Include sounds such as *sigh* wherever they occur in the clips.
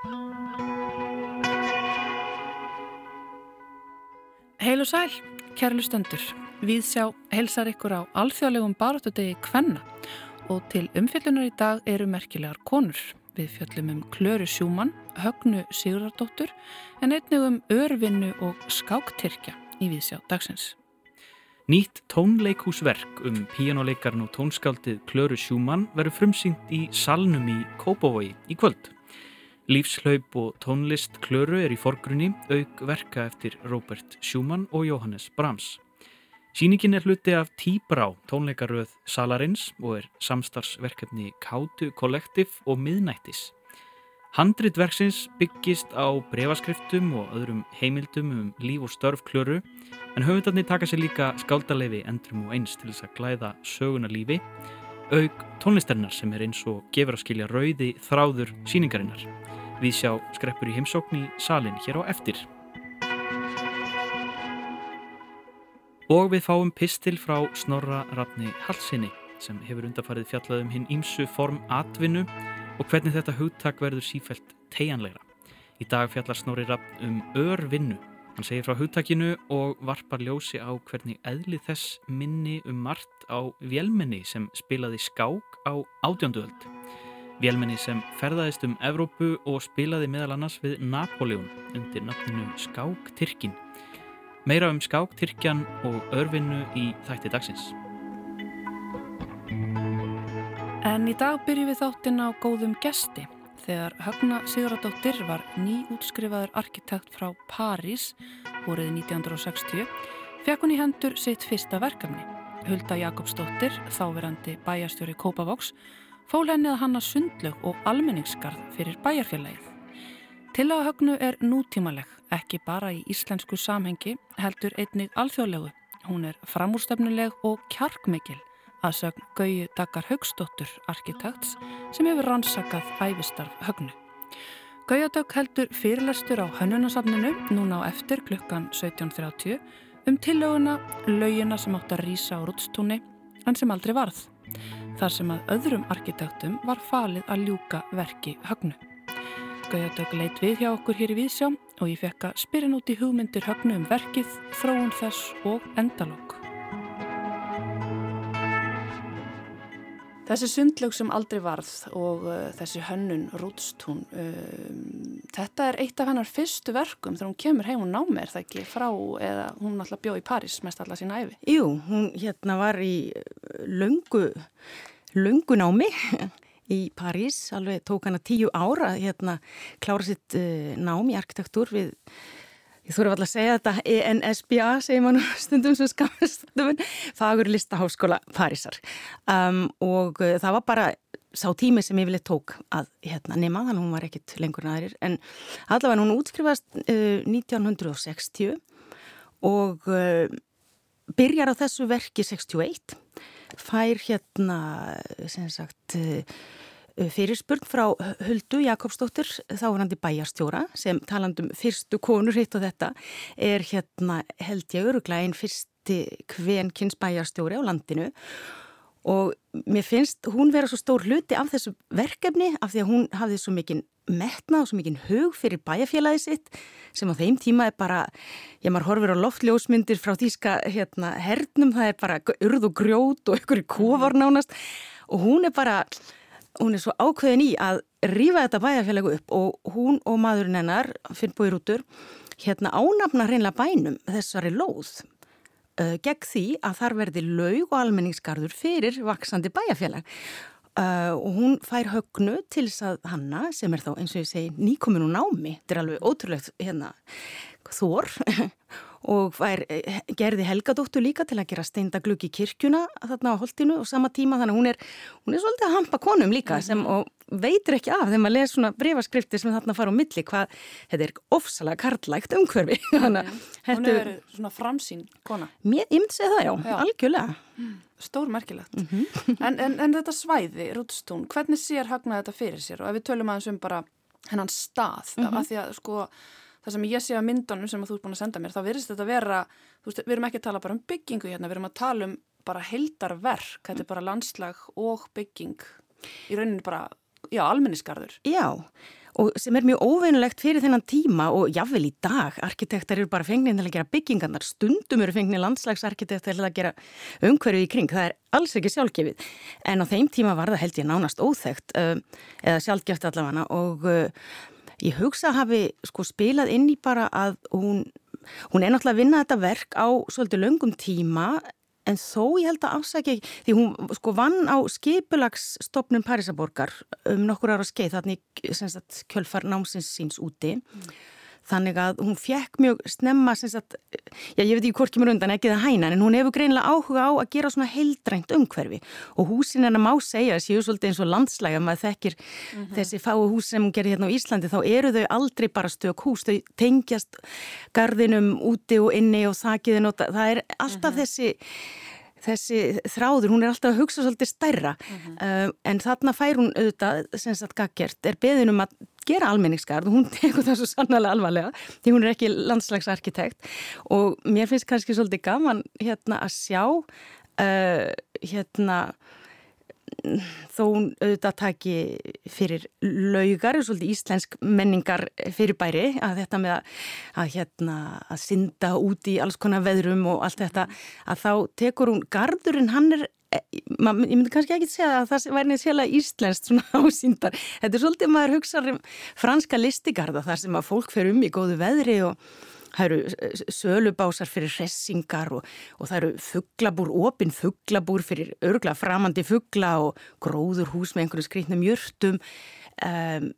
Heil og sæl, kærlu stöndur. Við sjá helsar ykkur á alþjóðlegum baráttudegi Kvenna og til umfyllunar í dag eru merkilegar konur. Við fjöllum um Klöru Sjúmann, Högnu Sigurðardóttur en einnig um örvinnu og skáktyrkja í viðsjá dagsins. Nýtt tónleikúsverk um píjánuleikarn og tónskáldið Klöru Sjúmann verður frumsýnt í Salnum í Kópavogi í kvöld. Lífslaup og tónlist Klöru er í forgrunni auk verka eftir Robert Sjúmann og Jóhannes Brahms. Sýningin er hluti af Tíbrá tónleikaröð Salarins og er samstarfsverkefni Kátu Kollektiv og Miðnættis. Handritverksins byggist á brevaskriftum og öðrum heimildum um líf og störf klöru en höfundarnir taka sér líka skáldarleifi endrum og eins til þess að glæða söguna lífi auk tónlistarinnar sem er eins og gefur að skilja rauði þráður síningarinnar. Við sjá skreppur í heimsókn í salin hér á eftir. Og við fáum pistil frá Snorra Rafni Hallsinni sem hefur undarfarið fjallað um hinn ímsu form atvinnu og hvernig þetta hugtak verður sífælt tegjanleira. Í dag fjallar Snorri Rafn um örvinnu. Hann segir frá hugtakinu og varpar ljósi á hvernig eðli þess minni um margt á vélmenni sem spilaði skák á átjönduöld. Vélmenni sem ferðaðist um Evrópu og spilaði meðal annars við Napoleon undir nafninu Skáktyrkin. Meira um skáktyrkjan og örvinnu í þætti dagsins. En í dag byrjum við þáttinn á góðum gesti. Þegar Högna Sigurðardóttir var nýútskrifaður arkitekt frá París voruð 1960 fekk hún í hendur sitt fyrsta verkefni. Hulda Jakobsdóttir, þáverandi bæjarstjóri Kópavoks, fól henni að hanna sundlög og almenningskarð fyrir bæjarfélagið. Til að högnu er nútímaleg, ekki bara í íslensku samhengi, heldur einnig alþjóðlegu. Hún er framúrstefnuleg og kjarkmikil að sögn Gauju Dagar Haugstóttur, arkitekts, sem hefur rannsakað æfistarf högnu. Gaujadag heldur fyrirlestur á hönnunasafninu núna á eftir klukkan 17.30 um tillöguna laugina sem átt að rýsa á rútstúni en sem aldrei varð. Þar sem að öðrum arkitektum var falið að ljúka verki högnu. Gauðardögg leitt við hjá okkur hér í Vísjá og ég fekk að spyrja nút í hugmyndir höfnu um verkið, þróun þess og endalók. Þessi sundlög sem aldrei varð og uh, þessi hönnun Rúdstún, um, þetta er eitt af hennar fyrstu verkum þegar hún kemur heim og námi er það ekki frá eða hún alltaf bjóð í París mest alltaf sína æfi? Jú, hún hérna var í löngu, löngu námi í París, alveg tók hana tíu ára að hérna klára sitt uh, nám í arkitektúr við Ég þurfa alltaf að segja þetta, ENSBA segir mann stundum sem skamastundum, fagur listaháskóla Parísar. Um, og uh, það var bara sá tími sem ég vilja tók að hérna, nema, þannig að hún var ekkit lengur nærir, en allavega hún útskrifast uh, 1960 og uh, byrjar á þessu verki 61, fær hérna, sem sagt, fyrirspurn frá Huldu Jakobsdóttir, þáverandi bæjarstjóra sem talandum fyrstu konur hitt og þetta er hérna held ég öruglega einn fyrsti kvenkins bæjarstjóri á landinu. Og mér finnst hún vera svo stór hluti af þessu verkefni af því að hún hafði svo mikinn metna og svo mikinn hug fyrir bæjarfélagi sitt sem á þeim tíma er bara, ég maður horfir á loftljósmyndir frá þýska hérna hernum, það er bara urð og grjót og ykkur í kofar nánast. Og hún er bara hún er svo ákveðin í að rýfa þetta bæjarfélagi upp og hún og maðurinn hennar, Finnbói Rútur, hérna ánafna hreinlega bænum þessari lóð uh, gegn því að þar verði laug og almenningsgarður fyrir vaksandi bæjarfélag. Uh, og hún fær högnu til þess að hanna sem er þá eins og ég segi nýkomin og námi, þetta er alveg ótrúlegt hérna þór *laughs* og fær, eh, gerði Helgadóttur líka til að gera steindaglugg í kirkjuna þarna á holdinu og sama tíma þannig hún er, hún er svolítið að hampa konum líka mm -hmm. sem og veitir ekki af þegar maður les svona breyfaskriftir sem þarna fara á milli hvað þetta er ofsalega karlægt umhverfi *laughs* þannig Hún hefur verið svona framsýn kona Mér ymd segð það já, já. algjörlega mm. Stór merkilegt mm -hmm. *laughs* en, en, en þetta svæði, Rútstún, hvernig sér hagnaði þetta fyrir sér og ef við tölum aðeins um bara hennan stað -hmm. af því að sko það sem ég sé á myndunum sem þú ert búin að senda mér, þá verðist þetta vera, þú veist, við erum ekki að tala bara um byggingu hérna, við erum að tala um bara heldarverk, þetta er bara landslag og bygging. Í rauninu bara já, almennisgarður. Já, og sem er mjög óveinulegt fyrir þennan tíma og jáfnvel í dag, arkitektar eru bara fengnið til að gera byggingarnar, stundum eru fengnið landslagsarkitektar til að gera umhverju í kring, það er alls ekki sjálfgefið. En á þeim tíma var það held ég nánast óþægt uh, eða sjálfgeft allavega. Og uh, ég hugsa að hafi sko spilað inn í bara að hún, hún er náttúrulega að vinna þetta verk á svolítið löngum tíma En þó ég held að afsækja ekki, því hún sko vann á skipulagsstopnum Parísaborgar um nokkur ára skeið þannig kjölfar námsins síns úti. Mm. Þannig að hún fekk mjög snemma, sagt, já ég veit ekki hvort kemur undan ekki það hæna, en hún hefur greinilega áhuga á að gera svona heildrænt umhverfi og húsin hennar má segja, séu svolítið eins og landslæga, maður þekkir mm -hmm. þessi fái hús sem hún gerir hérna á Íslandi, þá eru þau aldrei bara stök hús, þau tengjast gardinum úti og inni og þakiðin og það er alltaf mm -hmm. þessi þessi þráður, hún er alltaf að hugsa svolítið stærra uh -huh. uh, en þarna fær hún auðvitað, sem sagt Gaggert, er beðin um að gera almenningskarð og hún *laughs* tekur það svo sannlega alvarlega því hún er ekki landslagsarkitekt. Og mér finnst kannski svolítið gaman hérna að sjá uh, hérna þó hún auðvitað taki fyrir laugar, svolítið íslensk menningar fyrirbæri að þetta með að, að, hérna, að synda út í alls konar veðrum og allt þetta að þá tekur hún, gardurinn hann er ég myndi kannski ekki segja að það væri neitt sérlega íslenskt svona *laughs* ásýndar þetta er svolítið maður hugsaður um franska listigarda þar sem að fólk fer um í góðu veðri og það eru sölubásar fyrir hressingar og, og það eru fugglabúr, opinn fugglabúr fyrir örgla framandi fuggla og gróður hús með einhverju skrítnum jörtum um,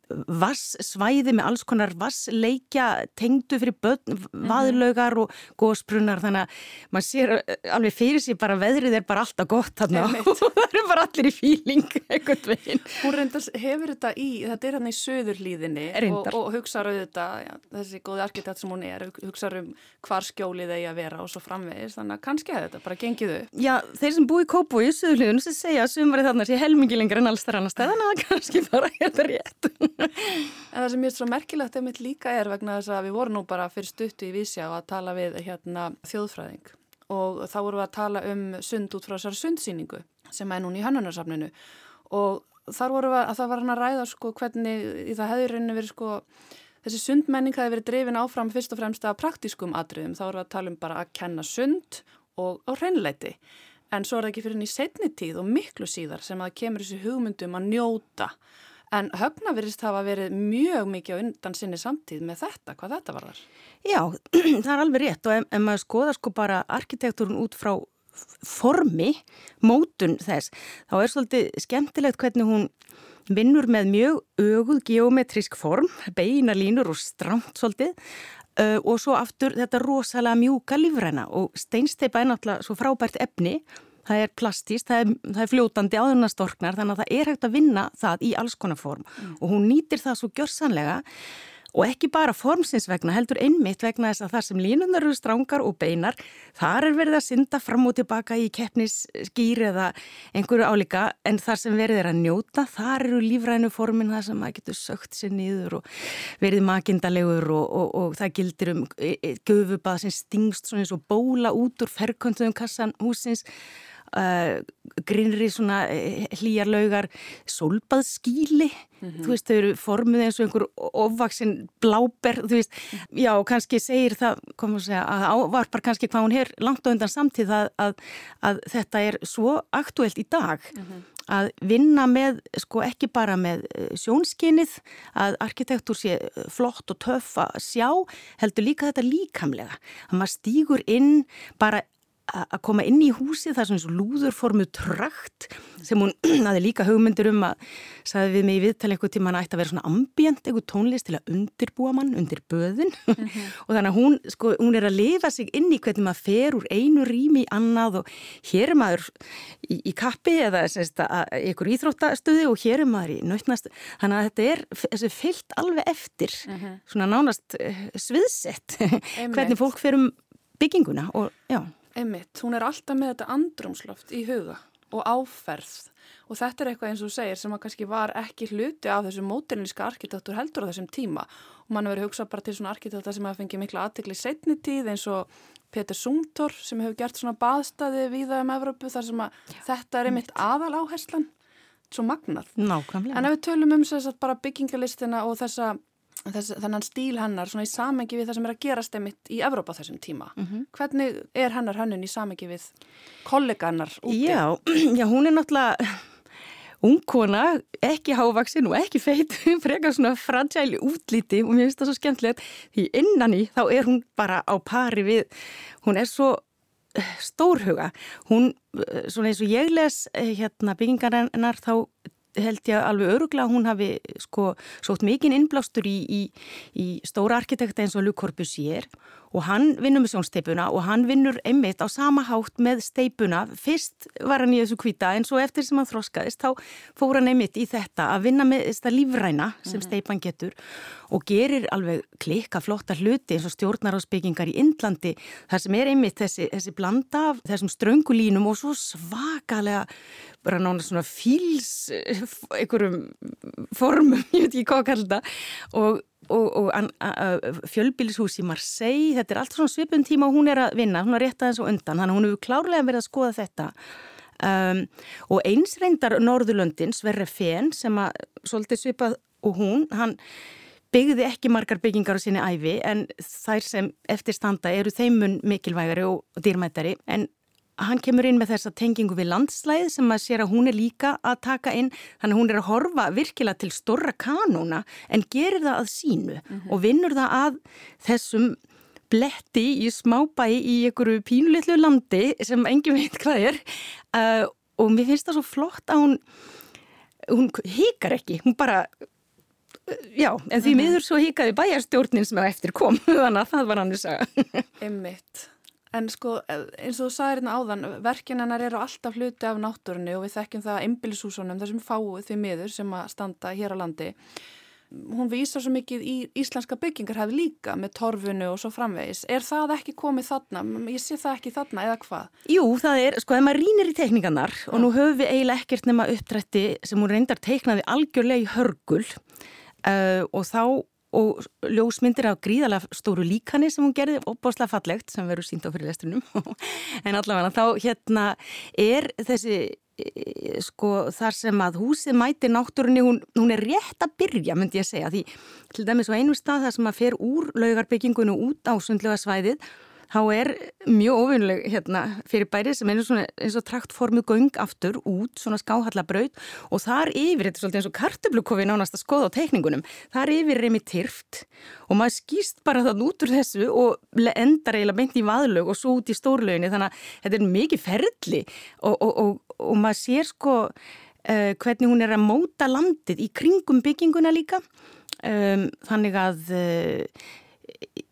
vassvæði með alls konar vassleikja tengdu fyrir börn, mhm. vaðlaugar og góðsbrunnar þannig að maður sér eh, alveg fyrir sig bara veðrið er bara alltaf gott þarna og *laughs* það eru bara allir í fíling eitthvað veginn. Hún reyndar hefur þetta í, þetta er hann í söðurlíðinni og, og hugsaður auðvitað, já, þessi góði arkitekt sem hún er, hugsaður um hvar skjólið eigi að vera og svo framvegis þannig að kannski að þetta bara gengiðu. Já, þeir sem búi í Kópú í söðurlíðinu sem segja að sumari þarna sé helmingi lengur en allstar annar stað þannig að *laughs* kannski bara er þetta rétt. *laughs* en það sem ég er svo merkilegt ef mitt líka er vegna þess að við vorum nú bara fyrir stuttu í vísja og að tala við hérna þjóðfræðing. Og þá vorum við að tala um sund út frá þessar sundsýningu sem er núna í hannunarsafninu og þar vorum við að það var hann að ræða sko hvernig í það hefur rauninni verið sko þessi sundmenning hefði verið drifin áfram fyrst og fremst að praktískum atriðum. Þá vorum við að tala um bara að kenna sund og á hreinleiti en svo er það ekki fyrir henni í setni tíð og miklu síðar sem að kemur þessi hugmyndum að njóta En höfna verist hafa verið mjög mikið á undan sinni samtíð með þetta, hvað þetta var þar? Já, *clears throat* það er alveg rétt og ef, maður skoða sko bara arkitektúrun út frá formi, mótun þess, þá er svolítið skemmtilegt hvernig hún vinnur með mjög öguð geometrisk form, beina línur og stramt svolítið uh, og svo aftur þetta rosalega mjúka lífræna og steinsteipa er náttúrulega svo frábært efni það er plastist, það er, það er fljótandi áðurnastorknar þannig að það er hægt að vinna það í alls konar form mm. og hún nýtir það svo gjörsanlega og ekki bara formsins vegna heldur einmitt vegna þess að þar sem línunar eru strángar og beinar þar er verið að synda fram og tilbaka í keppnisskýr eða einhverju álíka en þar sem verið er að njóta þar eru lífrænu formin það sem að getur sögt sér nýður og verið makindalegur og, og, og það gildir um e, e, göfubað sem stingst svona eins og bóla út úr ferköntuðum kassan húsins Uh, grinri svona uh, hlýjarlaugar solbaðskíli mm -hmm. þú veist, þau eru formuð eins og einhver ofvaksinn bláber þú veist, já, kannski segir það komum að segja, að ávarpar kannski hvað hún er langt á undan samtíð að, að, að þetta er svo aktuelt í dag mm -hmm. að vinna með sko ekki bara með eh, sjónskinnið að arkitektur sé flott og töff að sjá heldur líka þetta líkamlega að maður stýgur inn bara að koma inn í húsi það er svona svo lúðurformu trakt sem hún *clears throat* aði líka hugmyndir um að sagði við mig í viðtali eitthvað tíma hann ætti að vera svona ambient, eitthvað tónlist til að undirbúa mann, undir böðin mm -hmm. *laughs* og þannig að hún, sko, hún er að lifa sig inn í hvernig maður fer úr einu rými í annað og hér er maður í, í kappi eða eitthvað íþróttastöði og hér er maður í nautnast þannig að þetta er þessi fyllt alveg eftir mm -hmm. svona nánast uh, sviðsett *laughs* hvernig fólk fer um bygginguna og já Einmitt, hún er alltaf með þetta andrumsloft í huga og áferð og þetta er eitthvað eins og þú segir sem að kannski var ekki hluti af þessu móterinlíska arkitektur heldur á þessum tíma og mann verið hugsað bara til svona arkitekta sem hafa fengið mikla aðtikli setni tíð eins og Peter Sumtor sem hefur gert svona baðstæði viða um Evrópu þar sem að Já. þetta er einmitt aðal áherslan svo magnað. Nákvæmlega. En ef við tölum um þess að bara byggingalistina og þessa Þess, þennan stíl hennar svona í samengi við það sem er að gerast einmitt í Evrópa þessum tíma. Mm -hmm. Hvernig er hennar hönnun í samengi við kolleganar úti? Já, *clears throat* já, hún er náttúrulega *laughs* ungkona, ekki hávaksin og ekki feit, *laughs* frekar svona fragile útliti og mér finnst það svo skemmtilegt því innan í þá er hún bara á pari við, hún er svo eh, stórhuga, hún eh, svona eins og ég les eh, hérna byggingarinnar þá held ég alveg öruglega að hún hafi sko sótt mikinn innblástur í, í, í stóra arkitekta eins og Luc Corbusier og hann vinnur með sjónsteipuna og hann vinnur einmitt á sama hátt með steipuna. Fyrst var hann í þessu kvita en svo eftir sem hann þroskaðist þá fór hann einmitt í þetta að vinna með þetta lífræna sem mhm. steipan getur og gerir alveg klikka flotta hluti eins og stjórnarásbyggingar í Indlandi þar sem er einmitt þessi, þessi blanda af þessum ströngulínum og svo svakalega bara nána svona fíls einhverjum formum, *laughs* ég veit ekki hvað að kalla þetta og og, og fjölbílishús í Marseille, þetta er allt svona svipun tíma og hún er að vinna, hún er rétt aðeins og undan hún hefur klárlega verið að skoða þetta. Um, og eins reyndar Norðurlöndin, Sverre Fenn sem að svolítið svipað og hún hann byggði ekki margar byggingar á sinni æfi en þær sem eftirstanda eru þeimun mikilvægari og dýrmættari en hann kemur inn með þessa tengingu við landslæð sem að sér að hún er líka að taka inn. Þannig að hún er að horfa virkilega til storra kanóna en gerir það að sínu mm -hmm. og vinnur það að þessum bletti í smábæi í einhverju pínulitlu landi sem engin veit hvað er. Uh, og mér finnst það svo flott að hún hún hikar ekki, hún bara já, en því mhm. miður svo hikaði bæjarstjórnin sem að eftir kom *laughs* þannig að það var hann að sagja Emmitt En sko eins og þú sagði hérna áðan, verkinennar eru alltaf hluti af náttúrunni og við þekkjum það einbilishúsunum, þessum fáið því miður sem að standa hér á landi. Hún vísar svo mikið í íslenska byggingar hefði líka með torfunu og svo framvegis. Er það ekki komið þarna? Ég sé það ekki þarna eða hvað? Jú, það er, sko, ef maður rínir í teikningarnar og nú höfum við eiginlega ekkert nema uppdrætti sem hún reyndar teiknaði algjörlega í hörgul uh, og þá og ljósmyndir af gríðalega stóru líkani sem hún gerði opbáslega fallegt sem verður sínt á fyrirlestrinum *laughs* en allavega þá hérna er þessi e, sko þar sem að húsið mæti náttúrunni, hún, hún er rétt að byrja myndi ég að segja. Því til dæmis á einu stað þar sem að fer úr laugarbyggingunum út á sundlega svæðið þá er mjög ofinleg hérna, fyrir bæri sem er eins og traktformu göng aftur út, svona skáhallabraut og þar yfir, þetta er svolítið eins og kartublukofi nánast að skoða á teikningunum, þar yfir er mér tyrft og maður skýst bara þann út úr þessu og endar eiginlega beint í vaðlög og svo út í stórlöginni þannig að þetta er mikið ferli og, og, og, og maður sér sko uh, hvernig hún er að móta landið í kringum bygginguna líka. Um, þannig að uh,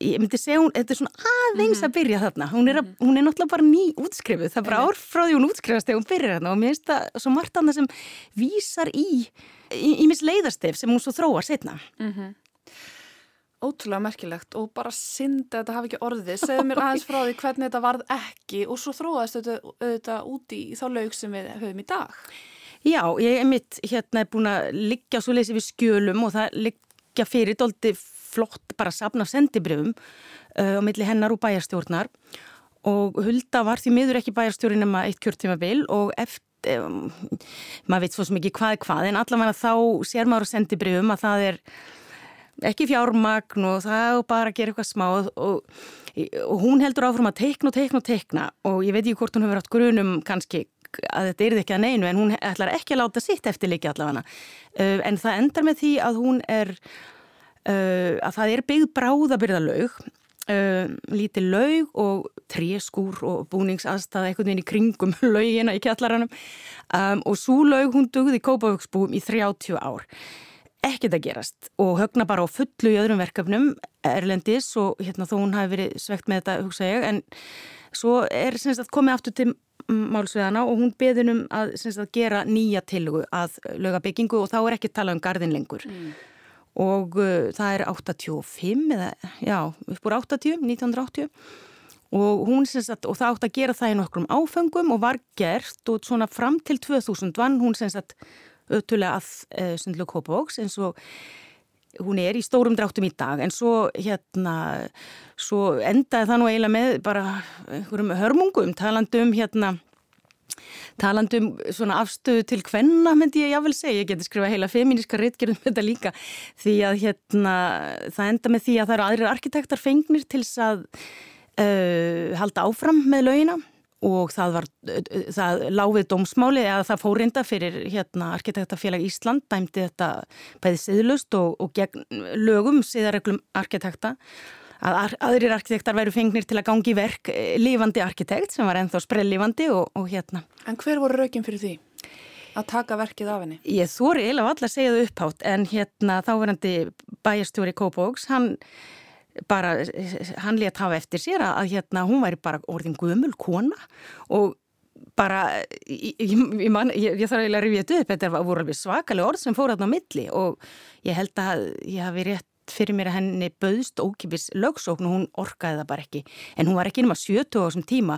ég myndi segja hún, þetta er svona aðeins mm -hmm. að byrja þarna, hún er, að, mhm. hún er náttúrulega bara ný útskrifuð, það er bara ár frá því hún útskrifast þegar hún byrjar þarna og mér finnst það svo margt annað sem vísar í í, í mis leiðarstef sem hún svo þróar setna mm -hmm. Ótrúlega merkilegt og bara synd að þetta hafi ekki orðið, segðu mér *laughs* aðeins frá því hvernig þetta varð ekki og svo þróast þetta, þetta úti í þá laug sem við höfum í dag Já, ég er mitt hérna búin að liggja svo leysið við skjölum og það liggja fyrir doldi flott bara sapna sendibrifum uh, á milli hennar og bæjarstjórnar. Og Hulda var því miður ekki bæjarstjórn nema eitt kjörtíma vil og eftir um, maður veit svo mikið hvað er hvað en allavega þá sér maður á sendibrifum að það er ekki fjármagn og það er bara gera eitthvað smá og, og, og hún heldur áfram að teikna og teikna og teikna og ég veit ekki hvort hún hefur átt grunum kannski að þetta er ekki að neinu en hún ætlar ekki að láta sitt eftir líka allavega. Uh, en það endar með því að hún er að það er byggð bráðabyrðalaug uh, lítið laug og tréskúr og búningsaðstæða einhvern veginn í kringum *laughs* laugina í kjallaranum. Um, og svo laug hún dugði í Kópavöksbúum í 30 ár. Ekkert að gerast og högna bara á fullu í öðrum verkefnum erlendis og hérna þó hún hafi verið svegt með þetta hugsa ég en svo er semst að komið aftur til málsveðana og hún beðinum að, að gera nýja tilugu að lögabyggingu og þá er ekki tala um gardin lengur. Mm og uh, það er 85 eða, já, upp úr 80, 1980 og hún sem sagt, og það átt að gera það í nokkrum áfengum og var gert og svona fram til 2000 vann hún sem sagt öttulega að uh, Sundlu Kópavóks eins og hún er í stórum dráttum í dag. En svo hérna svo endaði það nú eiginlega með bara einhverjum hörmungum talandum hérna talandum svona afstöðu til hvenna myndi ég jáfnvel segja, ég geti skrifað heila feminíska réttgerðum þetta líka. Því að hérna það enda með því að það eru aðrir arkitektar fengnir til þess að uh, halda áfram með lögina og það var, það láfið dómsmáli eða það fórinda fyrir hérna arkitektafélag Ísland dæmdi þetta bæði siðlust og, og gegn lögum siðareglum arkitekta að aðrir arkitektar væru fengnir til að gangi verk eh, lífandi arkitekt sem var ennþá sprellífandi og, og hérna. En hver voru raugin fyrir því? Að taka verkið af henni? Ég þóri eiginlega valla að segja það upphátt en hérna þáverandi bæjarstjóri Kópavóks, hann bara, hann létt hafa eftir sér að hérna hún væri bara orðin guðmul kona og bara, ég, ég, man, ég, ég þarf eiginlega að rifja þetta upp, þetta voru alveg svakalega orð sem fór aðná milli og ég held að ég hafi rétt fyrir mér að henni bauðst ókipis lögsókn og hún orkaði það bara ekki en hún var ekki nema 70 á þessum tíma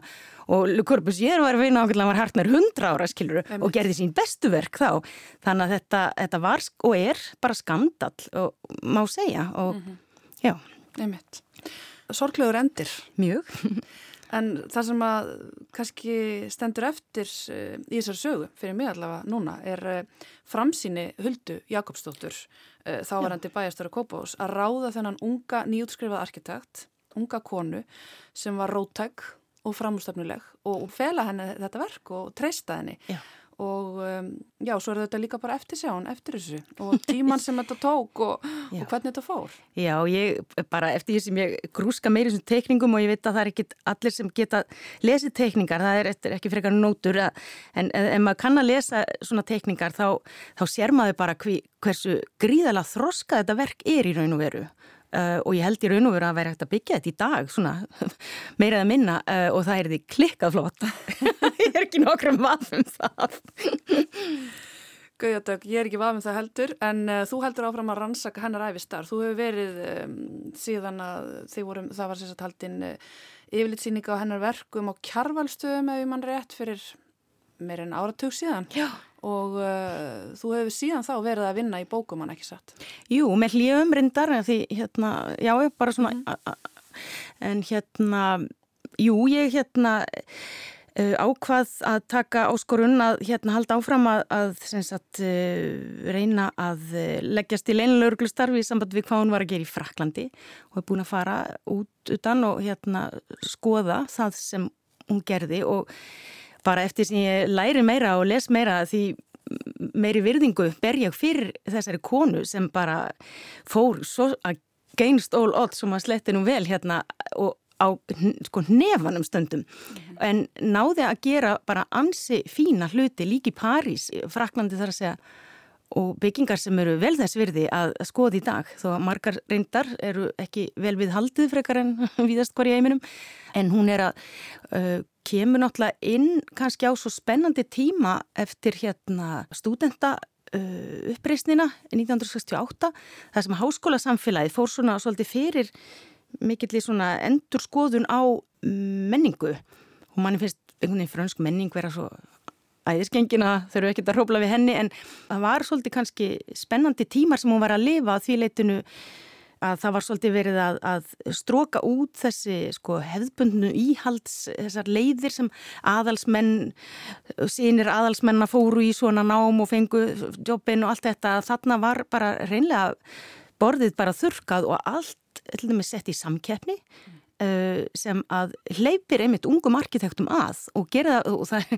og Le Corbusier var að vinna ákveðlega var hartnar 100 ára skiluru Emme. og gerði sín bestu verk þá þannig að þetta, þetta var og er bara skandal og má segja og mm -hmm. já. Sorglegur endir Mjög *laughs* En það sem að kannski stendur eftir uh, í þessar sögu fyrir mig allavega núna er uh, framsýni Huldu Jakobsdóttur uh, þávarandi bæjastöru Kópás að ráða þennan unga nýjútskrifað arkitekt, unga konu sem var rótæk og framústafnuleg og fela henni þetta verk og treysta henni Já. Og um, já, svo er þetta líka bara eftir sján eftir þessu. Og tíman sem þetta tók og, og hvernig þetta fór. Já, ég bara eftir því sem ég grúska meiri sem teikningum og ég veit að það er ekki allir sem geta lesið teikningar, það er ekki frekar nótur að, en ef maður kann að lesa svona teikningar þá, þá sér maður bara hví, hversu gríðala þroska þetta verk er í raun og veru og ég held í raun og veru að vera hægt að byggja þetta í dag svona *laughs* meira eða minna uh, og það er því klikkað flott. *laughs* Ég er ekki nokkrum vafum það. *laughs* Gauðardögg, ég er ekki vafum það heldur en uh, þú heldur áfram að rannsaka hennar æfistar þú hefur verið um, síðan að vorum, það var sérstaklega haldinn yfirlitsýninga á hennar verkum á kjarvalstöðum ef ég mann rétt fyrir meir en áratug síðan. Já og uh, þú hefur síðan þá verið að vinna í bókum hann ekki satt? Jú, með hljöfum reyndar því hérna, já, bara svona mm. en hérna jú, ég hérna uh, ákvað að taka áskorun að hérna halda áfram að, að sagt, uh, reyna að leggjast í leinlaurglustarfi í samband við hvað hún var að gera í Fraklandi og hefur búin að fara út utan og hérna skoða það sem hún gerði og bara eftir sem ég læri meira og les meira því meiri virðingu ber ég fyrir þessari konu sem bara fór svo að gainst all odds sem að sletti nú vel hérna og á sko, nefanum stundum -hmm. en náði að gera bara ansi fína hluti líki París, Fraklandi þar að segja og byggingar sem eru vel þess virði að skoða í dag þó að margar reyndar eru ekki vel við haldið frekar en *laughs* viðast hvar í heiminum. En hún er að uh, kemur náttúrulega inn kannski á svo spennandi tíma eftir hérna stúdenta uh, uppreysnina 1968 þar sem háskóla samfélagið fór svona svolítið fyrir mikill í svona endur skoðun á menningu. Og manni finnst einhvern veginn fransk menning vera svo æðiskengina þurfu ekki að hrópla við henni en það var svolítið kannski spennandi tímar sem hún var að lifa því leitinu að það var svolítið verið að, að stróka út þessi sko, hefðbundnu íhalds þessar leiðir sem aðalsmenn sínir aðalsmenn að fóru í svona nám og fengu jobbin og allt þetta þarna var bara reynlega borðið bara þurkað og allt dæmis sett í samkeppni mm. uh, sem að hleypir einmitt ungum arkitektum að og gera það og það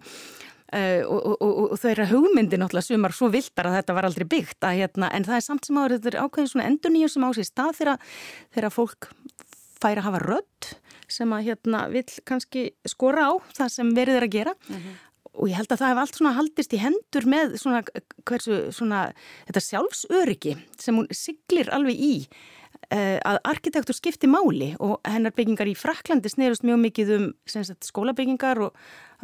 Uh, og, og, og, þau eru hugmyndi náttúrulega sumar svo viltar að þetta var aldrei byggt að, hérna, en það er samt sem áður þetta er ákveðin svona endur nýjum sem á sér stað þegar fólk fær að hafa rödd sem að hérna vil kannski skora á það sem verið er að gera uh mhm. -huh. og ég held að það hef allt svona haldist í hendur með svona hversu svona þetta sjálfsöryggi sem hún siglir alveg í að arkitektur skipti máli og hennar byggingar í Fraklandi snerust mjög mikið um sagt, skólabyggingar og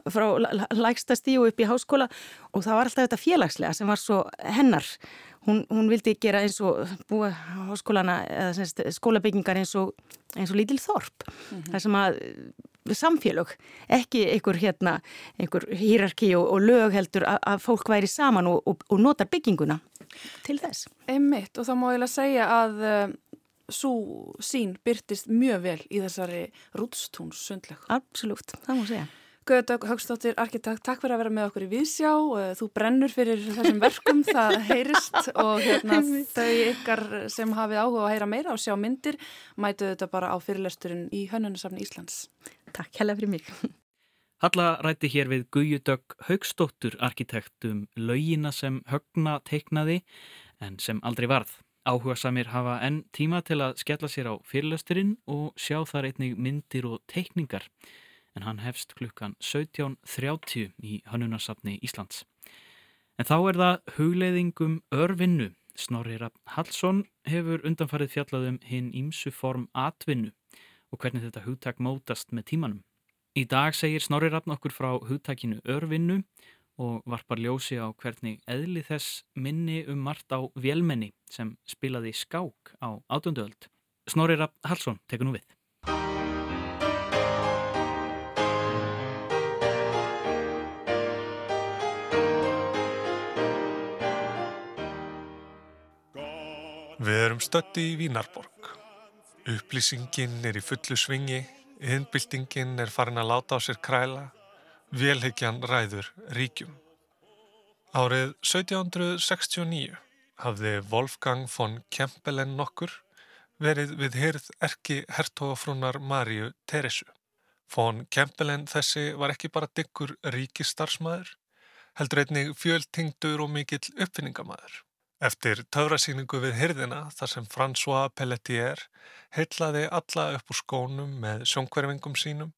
frá lægstasti og upp í háskóla og það var alltaf þetta félagslega sem var svo hennar hún, hún vildi gera eins og búa háskólana eða semst, skólabyggingar eins og, eins og lítil þorp mm -hmm. það sem að samfélög, ekki einhver hérna, einhver hýrarki og, og lög heldur að, að fólk væri saman og, og, og notar bygginguna til þess. Einmitt og þá má ég lega segja að eh, svo sín byrtist mjög vel í þessari rúdstúns sundleg. Absolut, það má segja. Guðdögg Högstóttir, arkitekt, takk fyrir að vera með okkur í Vísjá. Eh, þú brennur fyrir þessum verkum, *laughs* það heyrist og hérna, þau ykkar sem hafið áhuga að heyra meira og sjá myndir mætu þetta bara á fyrirlesturinn í Hönnunasafni Íslands. Takk hella fyrir mig. Halla rætti hér við Guðdögg Högstóttur, arkitekt um laugina sem högna teiknaði en sem aldrei varð. Áhuga samir hafa enn tíma til að skella sér á fyrirlösturinn og sjá þar einnig myndir og teikningar en hann hefst klukkan 17.30 í Hönnunarsafni Íslands. En þá er það hugleiðingum örvinnu. Snorri Rapp Hallsson hefur undanfarið fjallaðum hinn ímsu form atvinnu og hvernig þetta hugtak mótast með tímanum. Í dag segir Snorri Rapp nokkur frá hugtakinu örvinnu og varpar ljósi á hvernig eðli þess minni um margt á vélmenni sem spilaði skák á átönduöld. Snorri Rapp Hallsson tekur nú við. Við erum stötti í Vínarborg. Upplýsingin er í fullu svingi, innbyltingin er farin að láta á sér kræla Velhyggjan ræður ríkjum. Árið 1769 hafði Wolfgang von Kempelen nokkur verið við hyrð erki hertogafrúnar Maríu Teresu. Von Kempelen þessi var ekki bara diggur ríkistarsmaður, heldur einnig fjöldtingdur og mikill uppfinningamæður. Eftir töfrasýningu við hyrðina þar sem François Pelletier heitlaði alla upp úr skónum með sjónkverfingum sínum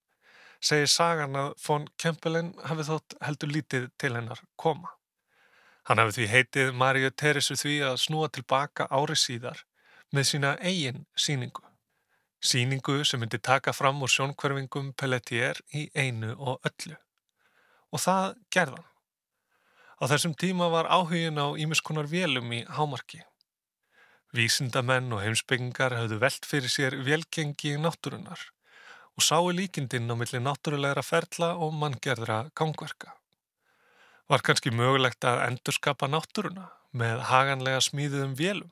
segir sagan að von Kempelen hafi þótt heldur lítið til hennar koma. Hann hafi því heitið Maríu Teresu því að snúa tilbaka ári síðar með sína eigin síningu. Síningu sem myndi taka fram úr sjónkverfingum Pelletier í einu og öllu. Og það gerðan. Á þessum tíma var áhugin á ímiskunar vélum í hámarki. Vísindamenn og heimsbyggingar hafðu velt fyrir sér velgengi í náttúrunar og sáu líkindinn á milli náttúrulegra ferla og manngerðra gangverka. Var kannski mögulegt að endurskapa náttúruna með haganlega smíðuðum vélum?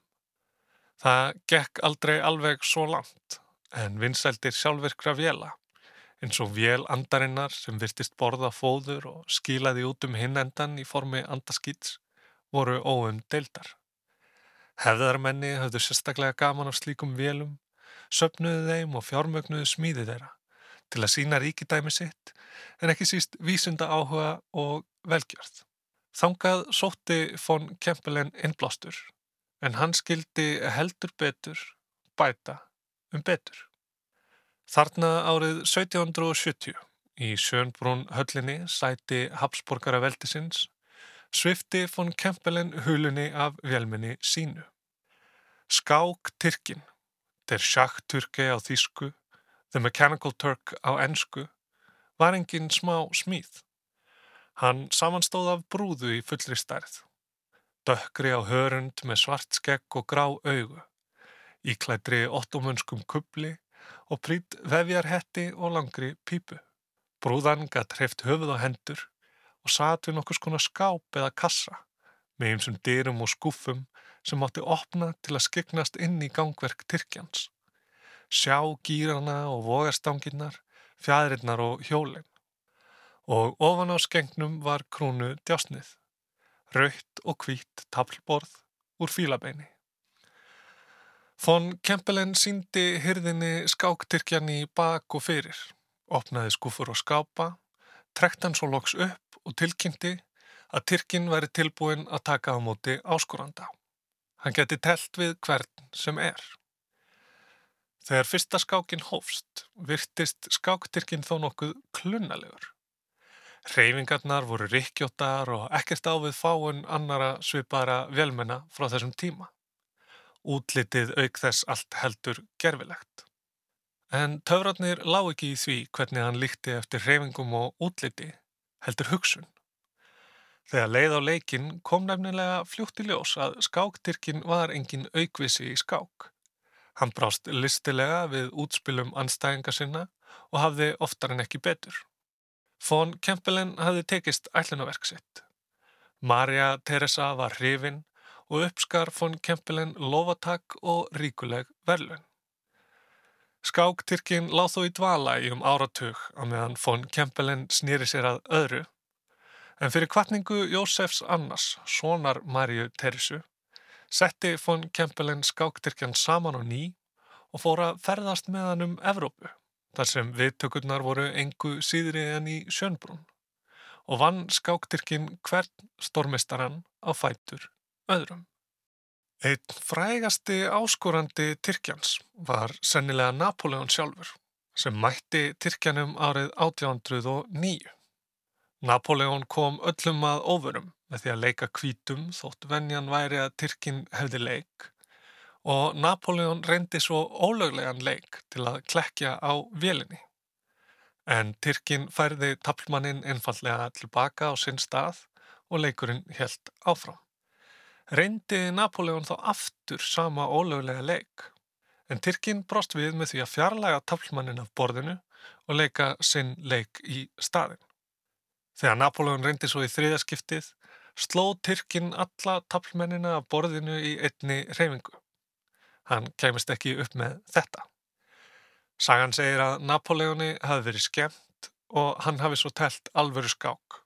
Það gekk aldrei alveg svo langt en vinsældir sjálfvirkra vela eins og vél andarinnar sem virtist borða fóður og skilaði út um hinn endan í formi andaskýts voru óum deildar. Hefðarmenni höfðu sérstaklega gaman af slíkum vélum söpnuðu þeim og fjármögnuðu smíði þeirra til að sína ríkidæmi sitt en ekki síst vísunda áhuga og velgjörð. Þangað sótti von Kempelen innblástur en hann skildi heldur betur bæta um betur. Þarna árið 1770 í Sjönnbrún höllinni sæti Habsborgara veldisins svifti von Kempelen hulunni af velminni sínu. Skák Tyrkin Der Schachturke á þýsku, The Mechanical Turk á ennsku, var engin smá smíð. Hann samanstóð af brúðu í fullri stærð. Dökkri á hörund með svart skegg og grá augu, íklædri ottomunskum kubli og prýtt vefjarhetti og langri pípu. Brúðan gatt hreift höfuð og hendur og satt við nokkus konar skáp eða kassa með einsum dyrum og skúfum sem átti opna til að skiknast inn í gangverk Tyrkjans. Sjá gýrana og vogarstanginnar, fjæðrinnar og hjólinn. Og ofan á skengnum var krúnu djásnið, raukt og hvít tablborð úr fílabeini. Von Kempelen síndi hyrðinni skáktyrkjan í bak og fyrir, opnaði skúfur og skápa, trekt hann svo loks upp og tilkynnti að Tyrkin væri tilbúin að taka á móti áskoranda. Hann geti telt við hvern sem er. Þegar fyrsta skákin hófst, virtist skáktyrkin þó nokkuð klunnalegur. Reyfingarnar voru rikkjóttar og ekkert ávið fáun annara svipara velmenna frá þessum tíma. Útlitið auk þess allt heldur gerfilegt. En töfratnir lág ekki í því hvernig hann líkti eftir reyfingum og útliti heldur hugsun. Þegar leið á leikin kom nefnilega fljótt í ljós að skáktyrkin var engin aukvisi í skák. Hann brást listilega við útspilum anstæðinga sinna og hafði oftar en ekki betur. Fón Kempelen hafði tekist ætlunaverk sitt. Marja Teresa var hrifin og uppskar fón Kempelen lofatak og ríkuleg verlun. Skáktyrkin láð þó í dvala í um áratug á meðan von Kempelen snýri sér að öðru, en fyrir kvartningu Jósefs Annars, sonar Marju Teresu, setti von Kempelen skáktyrkjan saman á ný og fór að ferðast með hann um Evrópu, þar sem viðtökurnar voru engu síðri en í Sjönbrún og vann skáktyrkin hvern stormistaran á fætur öðrum. Einn frægasti áskorandi Tyrkjans var sennilega Napoleon sjálfur sem mætti Tyrkjanum árið 1809. Napoleon kom öllum að ofurum með því að leika kvítum þótt venjan væri að Tyrkin hefði leik og Napoleon reyndi svo ólöglegan leik til að klekja á vélinni. En Tyrkin færði taplmannin einfallega tilbaka á sinn stað og leikurinn helt áfram reyndi Napoleon þá aftur sama ólögulega leik, en Tyrkin brost við með því að fjarlæga taflmannin af borðinu og leika sinn leik í staðin. Þegar Napoleon reyndi svo í þriðaskiptið, sló Tyrkin alla taflmennina af borðinu í einni reyfingu. Hann kemist ekki upp með þetta. Sagan segir að Napoleoni hafi verið skemmt og hann hafi svo telt alvöru skák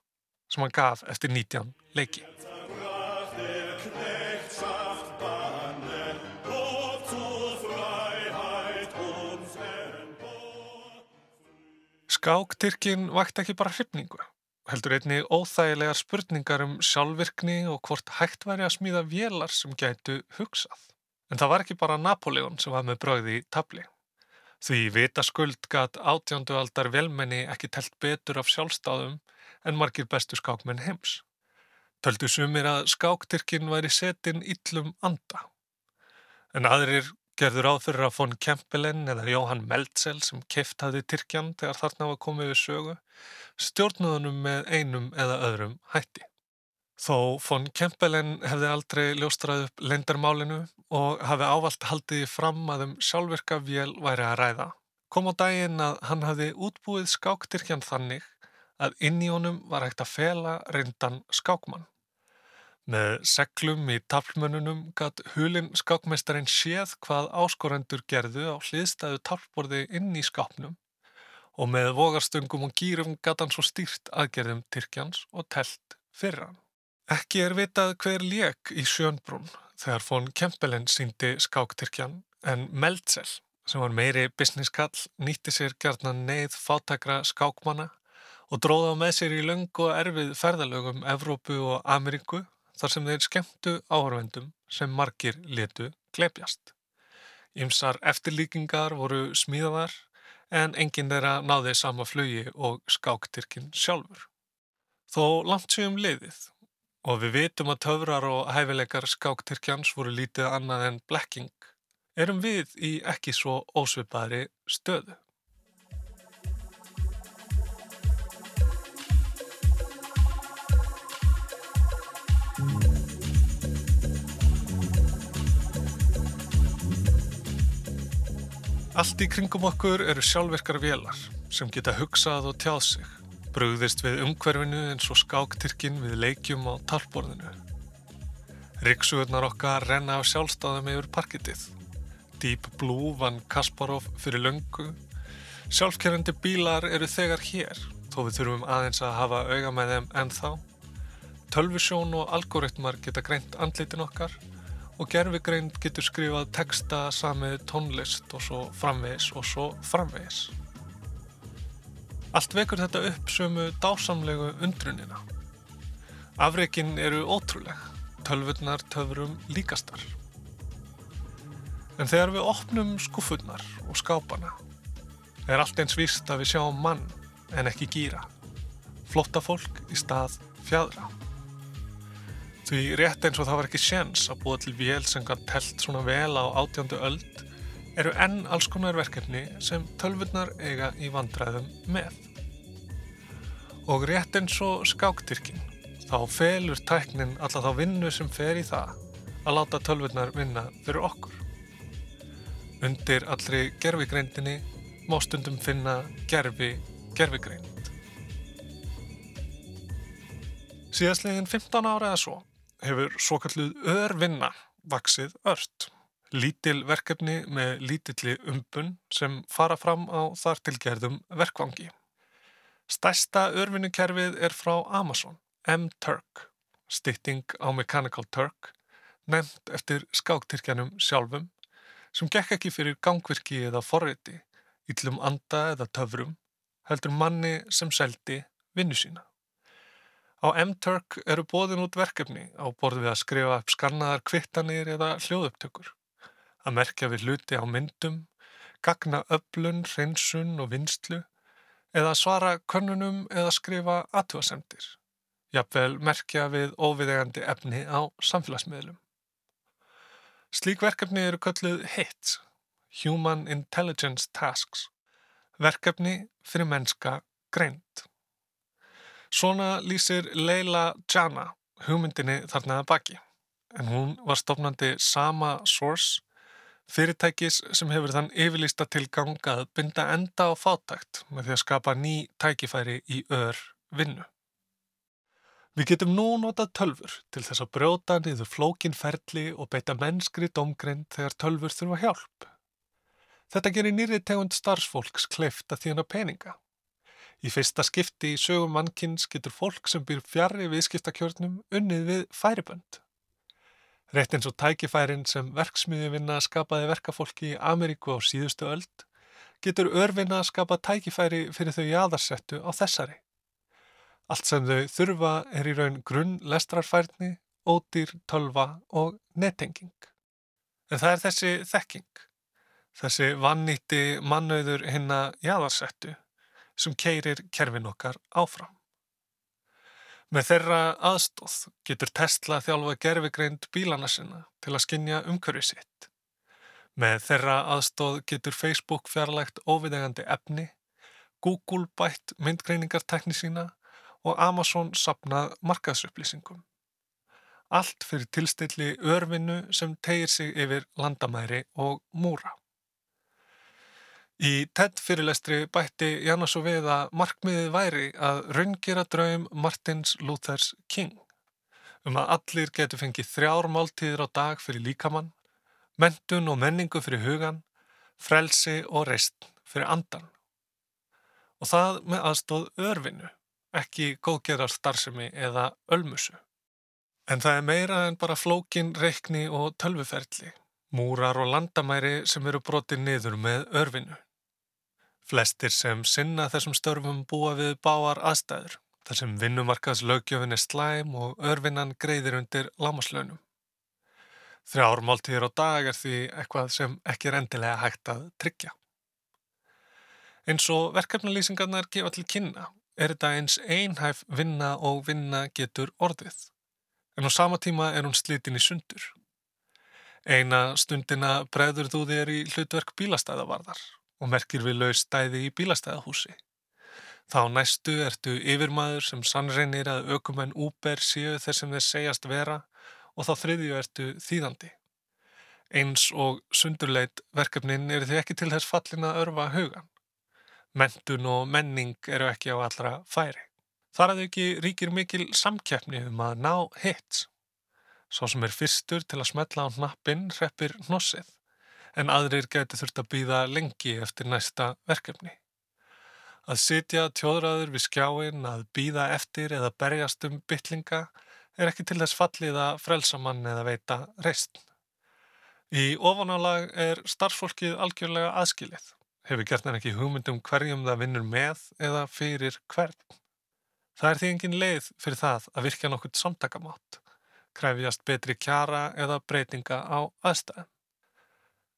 sem hann gaf eftir 19 leiki. Skáktyrkin vakti ekki bara hrifningu, heldur einni óþægilegar spurningar um sjálfvirkni og hvort hægt væri að smíða vélar sem gætu hugsað. En það var ekki bara Napoleon sem var með bröði í tabli. Því vita skuld gat átjándu aldar velmenni ekki telt betur af sjálfstáðum en margir bestu skákmenn heims. Töldu sumir að skáktyrkin væri setin yllum anda. En aðrir gerður áð fyrir að von Kempelen eða Jóhann Meltzel sem keift hafði Tyrkjan þegar þarna var komið við sögu, stjórnuðunum með einum eða öðrum hætti. Þó von Kempelen hefði aldrei ljóstrað upp lendarmálinu og hafi ávalt haldið fram að um sjálfvirka vél væri að ræða, kom á daginn að hann hafi útbúið skáktyrkjan þannig að inn í honum var hægt að fela reyndan skákmann. Með seglum í taflmönnunum gatt hulinn skákmeistarin séð hvað áskorendur gerðu á hliðstæðu taflborði inn í skápnum og með vogarstöngum og gýrum gatt hann svo stýrt aðgerðum Tyrkjans og telt fyrir hann. Ekki er vitað hver lék í Sjönbrún þegar von Kempelen síndi skáktyrkjan en Meltzel sem var meiri businesskall nýtti sér gerðna neyð fátakra skákmanna og dróða með sér í löng og erfið ferðalögum Evrópu og Ameríku þar sem þeir skemmtu áhörvendum sem margir letu glepjast. Ymsar eftirlíkingar voru smíðaðar en enginn þeirra náði sama flugi og skáktyrkin sjálfur. Þó langt séum liðið og við vitum að töfrar og hæfileikar skáktyrkjans voru lítið annað en blekking, erum við í ekki svo ósvipaðri stöðu. Allt í kringum okkur eru sjálfverkar vélar sem geta hugsað og tjáð sig, brugðist við umhverfinu eins og skáktyrkin við leikjum á talborðinu. Riksuðurnar okkar renna á sjálfstáðum yfir parkitið. Deep Blue vann Kasparov fyrir löngu. Sjálfkerrandi bílar eru þegar hér, þó við þurfum aðeins að hafa auga með þeim ennþá. Tölvisjón og algoritmar geta greint andlitin okkar og gerfigreind getur skrifað texta samið tónlist og svo framvegis og svo framvegis. Allt vekur þetta upp sömu dásamlegu undrunina. Afreikin eru ótrúleg, tölvurnar töfurum líkastar. En þegar við opnum skufurnar og skápana er allt eins víst að við sjáum mann en ekki gýra, flotta fólk í stað fjadra. Því rétt eins og það var ekki séns að búa til vél sem kann telt svona vel á átjöndu öld eru enn alls konar verkefni sem tölvurnar eiga í vandræðum með. Og rétt eins og skáktyrkin þá felur tæknin alla þá vinnu sem fer í það að láta tölvurnar vinna fyrir okkur. Undir allri gerfigreindinni má stundum finna gerfi gerfigreind. Síðastlegin 15 ára eða svo hefur svo kalluð örvinna vaksið ört. Lítil verkefni með lítilli umbun sem fara fram á þar tilgerðum verkvangi. Stærsta örvinukerfið er frá Amazon, M-Turk, stytting á Mechanical Turk, nefnt eftir skáktyrkjanum sjálfum, sem gekk ekki fyrir gangvirki eða forriti, yllum anda eða töfrum, heldur manni sem seldi vinnu sína. Á M-Turk eru bóðin út verkefni á borð við að skrifa upp skannaðar kvittanir eða hljóðupptökur, að merkja við hluti á myndum, gagna öflun, hreinsun og vinstlu, eða svara könnunum eða skrifa aðtúasemdir, jafnvel merkja við óviðegandi efni á samfélagsmiðlum. Slík verkefni eru kölluð HITS, Human Intelligence Tasks, verkefni fyrir mennska greint. Svona lýsir Leila Jana hugmyndinni þarna að baki, en hún var stofnandi sama Source, fyrirtækis sem hefur þann yfirlýsta tilgang að binda enda á fátækt með því að skapa ný tækifæri í ör vinnu. Við getum nú notað tölfur til þess að brjóta niður flókin ferli og beita mennskri domgrind þegar tölfur þurfa hjálp. Þetta gerir nýri tegund starfsfólks kleift að þjóna peninga. Í fyrsta skipti í sögum mannkins getur fólk sem býr fjarrri viðskiptakjörnum unnið við færibönd. Rétt eins og tækifærin sem verksmiðjuvinna skapaði verkafólki í Ameríku á síðustu öld, getur örvinna að skapa tækifæri fyrir þau jáðarsettu á þessari. Allt sem þau þurfa er í raun grunn lestrarfærni, ódýr, tölva og nettenging. En það er þessi þekking, þessi vannýtti mannauður hinna jáðarsettu sem keirir kerfin okkar áfram. Með þeirra aðstóð getur Tesla þjálfa gerfigreind bílana sinna til að skinja umhverju sitt. Með þeirra aðstóð getur Facebook fjarlægt óviðegandi efni, Google bætt myndgreiningartekni sína og Amazon sapnað markaðsupplýsingum. Allt fyrir tilstilli örvinnu sem tegir sig yfir landamæri og múra. Í TED fyrirlestri bætti Janna svo við að markmiðið væri að raungjera draum Martins Luthers King um að allir getur fengið þrjár máltíðir á dag fyrir líkamann, mentun og menningu fyrir hugan, frelsi og reist fyrir andan. Og það með aðstóð örvinu, ekki góðgerar starfsemi eða ölmusu. En það er meira en bara flókin, reikni og tölvuferli, múrar og landamæri sem eru brotið niður með örvinu. Flestir sem sinna þessum störfum búa við báar aðstæður, þar sem vinnumarkaðs lögjöfin er slæm og örvinnan greiðir undir lámaslaunum. Þrjár máltíðir á dag er því eitthvað sem ekki er endilega hægt að tryggja. Eins og verkefnalýsingarnar gefa til kynna er þetta eins einhæf vinna og vinna getur orðið, en á sama tíma er hún slitin í sundur. Eina stundina bregður þú þér í hlutverk bílastæðavarðar og merkir við laus stæði í bílastæðahúsi. Þá næstu ertu yfirmaður sem sannreinir að aukumenn úber séu þess sem þeir segjast vera og þá þriðju ertu þýðandi. Eins og sundurleit verkefnin eru því ekki til þess fallin að örfa hugan. Mentun og menning eru ekki á allra færi. Þar að ekki ríkir mikil samkeppni um að ná hits. Svo sem er fyrstur til að smetla á hnappin hreppir hnossið en aðrir gæti þurft að býða lengi eftir næsta verkefni. Að sitja tjóðraður við skjáin, að býða eftir eða berjast um bytlinga er ekki til þess fallið að frelsa mann eða veita reist. Í ofanálag er starfsfólkið algjörlega aðskilið. Hefur gert hann ekki hugmyndum hverjum það vinnur með eða fyrir hvern. Það er því engin leið fyrir það að virka nokkurt samtakamátt, kræfjast betri kjara eða breytinga á aðstæðum.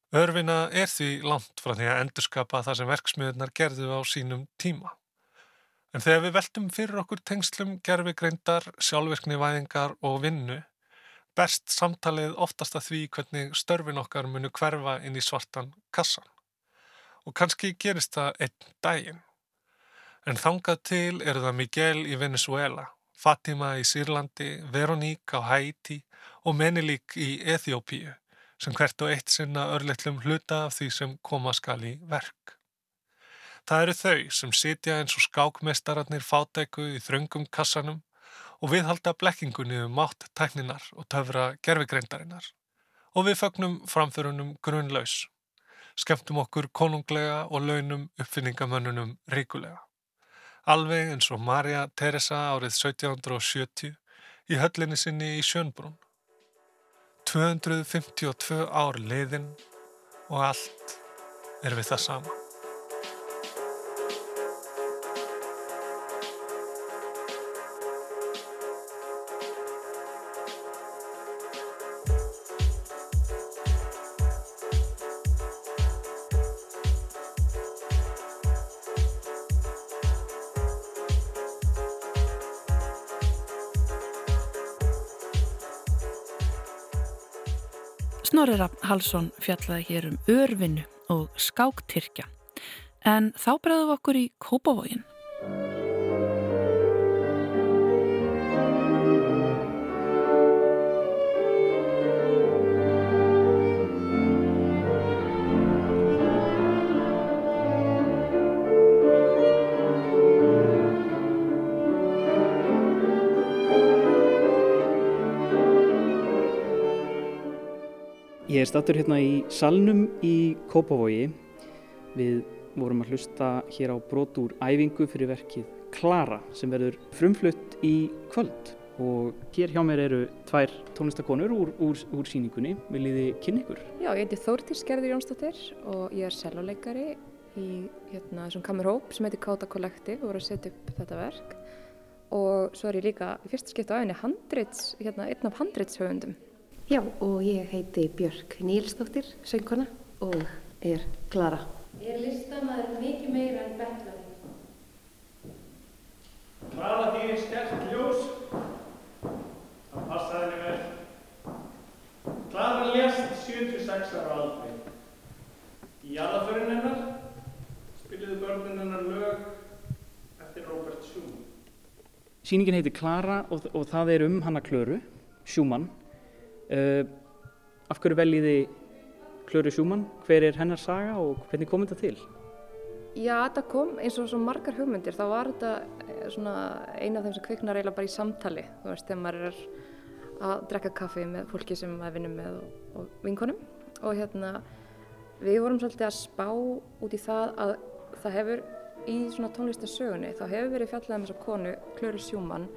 Örfina er því langt frá því að endurskapa það sem verksmiðunar gerðu á sínum tíma. En þegar við veltum fyrir okkur tengslum gerfi greindar, sjálfvirkni væðingar og vinnu, berst samtalið oftast að því hvernig störfin okkar munu hverfa inn í svartan kassan. Og kannski gerist það einn daginn. En þangað til eru það Miguel í Venezuela, Fatima í Sýrlandi, Veroník á Haiti og Menilík í Eþjópíu sem hvert og eitt sinna örleitlum hluta af því sem koma skal í verk. Það eru þau sem sitja eins og skákmestararnir fátæku í þröngum kassanum og viðhalda blekkingunni um mátt tækninar og töfra gerfigreindarinnar og við fögnum framförunum grunnlaus. Skemmtum okkur konunglega og launum uppfinningamönnunum ríkulega. Alveg eins og Marja Teresa árið 1770 í höllinni sinni í Sjönbrún. 252 ár liðin og allt er við það sama. Snorri Rapp Halsson fjallaði hér um örvinnu og skáktyrkja. En þá bregðum við okkur í Kópavógin. Er stattur hérna í salnum í Kópavogi. Við vorum að hlusta hér á brot úr æfingu fyrir verkið Klara sem verður frumflutt í kvöld. Og hér hjá mér eru tvær tónlistakonur úr, úr, úr síningunni. Viljið þið kynna ykkur? Já, ég heiti Þórtís Gerður Jónsdóttir og ég er selvoleikari í hérna, þessum kamerhóp sem heitir Káta Collective og voru að setja upp þetta verk. Og svo er ég líka í fyrsta skipta á henni handrits, hérna, einn af handritshöfundum. Já, og ég heiti Björk Nílsdóttir, söngkona og er Klara. Er listamæður mikið meira en betlari. Klara þýðir sterk ljós. Það passaði henni vel. Klara lést 76 ára aldrei. Í aðaförinn hennar spiliðu börnin hennar lög eftir Robert Schumann. Sýningin heitir Klara og, og það er um hana Klöru, Schumann. Uh, af hverju veljiði Klöru Schumann? Hver er hennar saga og hvernig kom þetta til? Já, þetta kom eins og margar hugmyndir. Þá var þetta eh, eina af þeim sem kviknar eiginlega bara í samtali. Þú veist, þegar maður er að drekka kaffi með fólki sem maður vinnur með og, og vinkonum. Og hérna, við vorum svolítið að spá út í það að það hefur í svona tónlistasögunni, þá hefur verið fjallað um þessa konu, Klöru Schumann,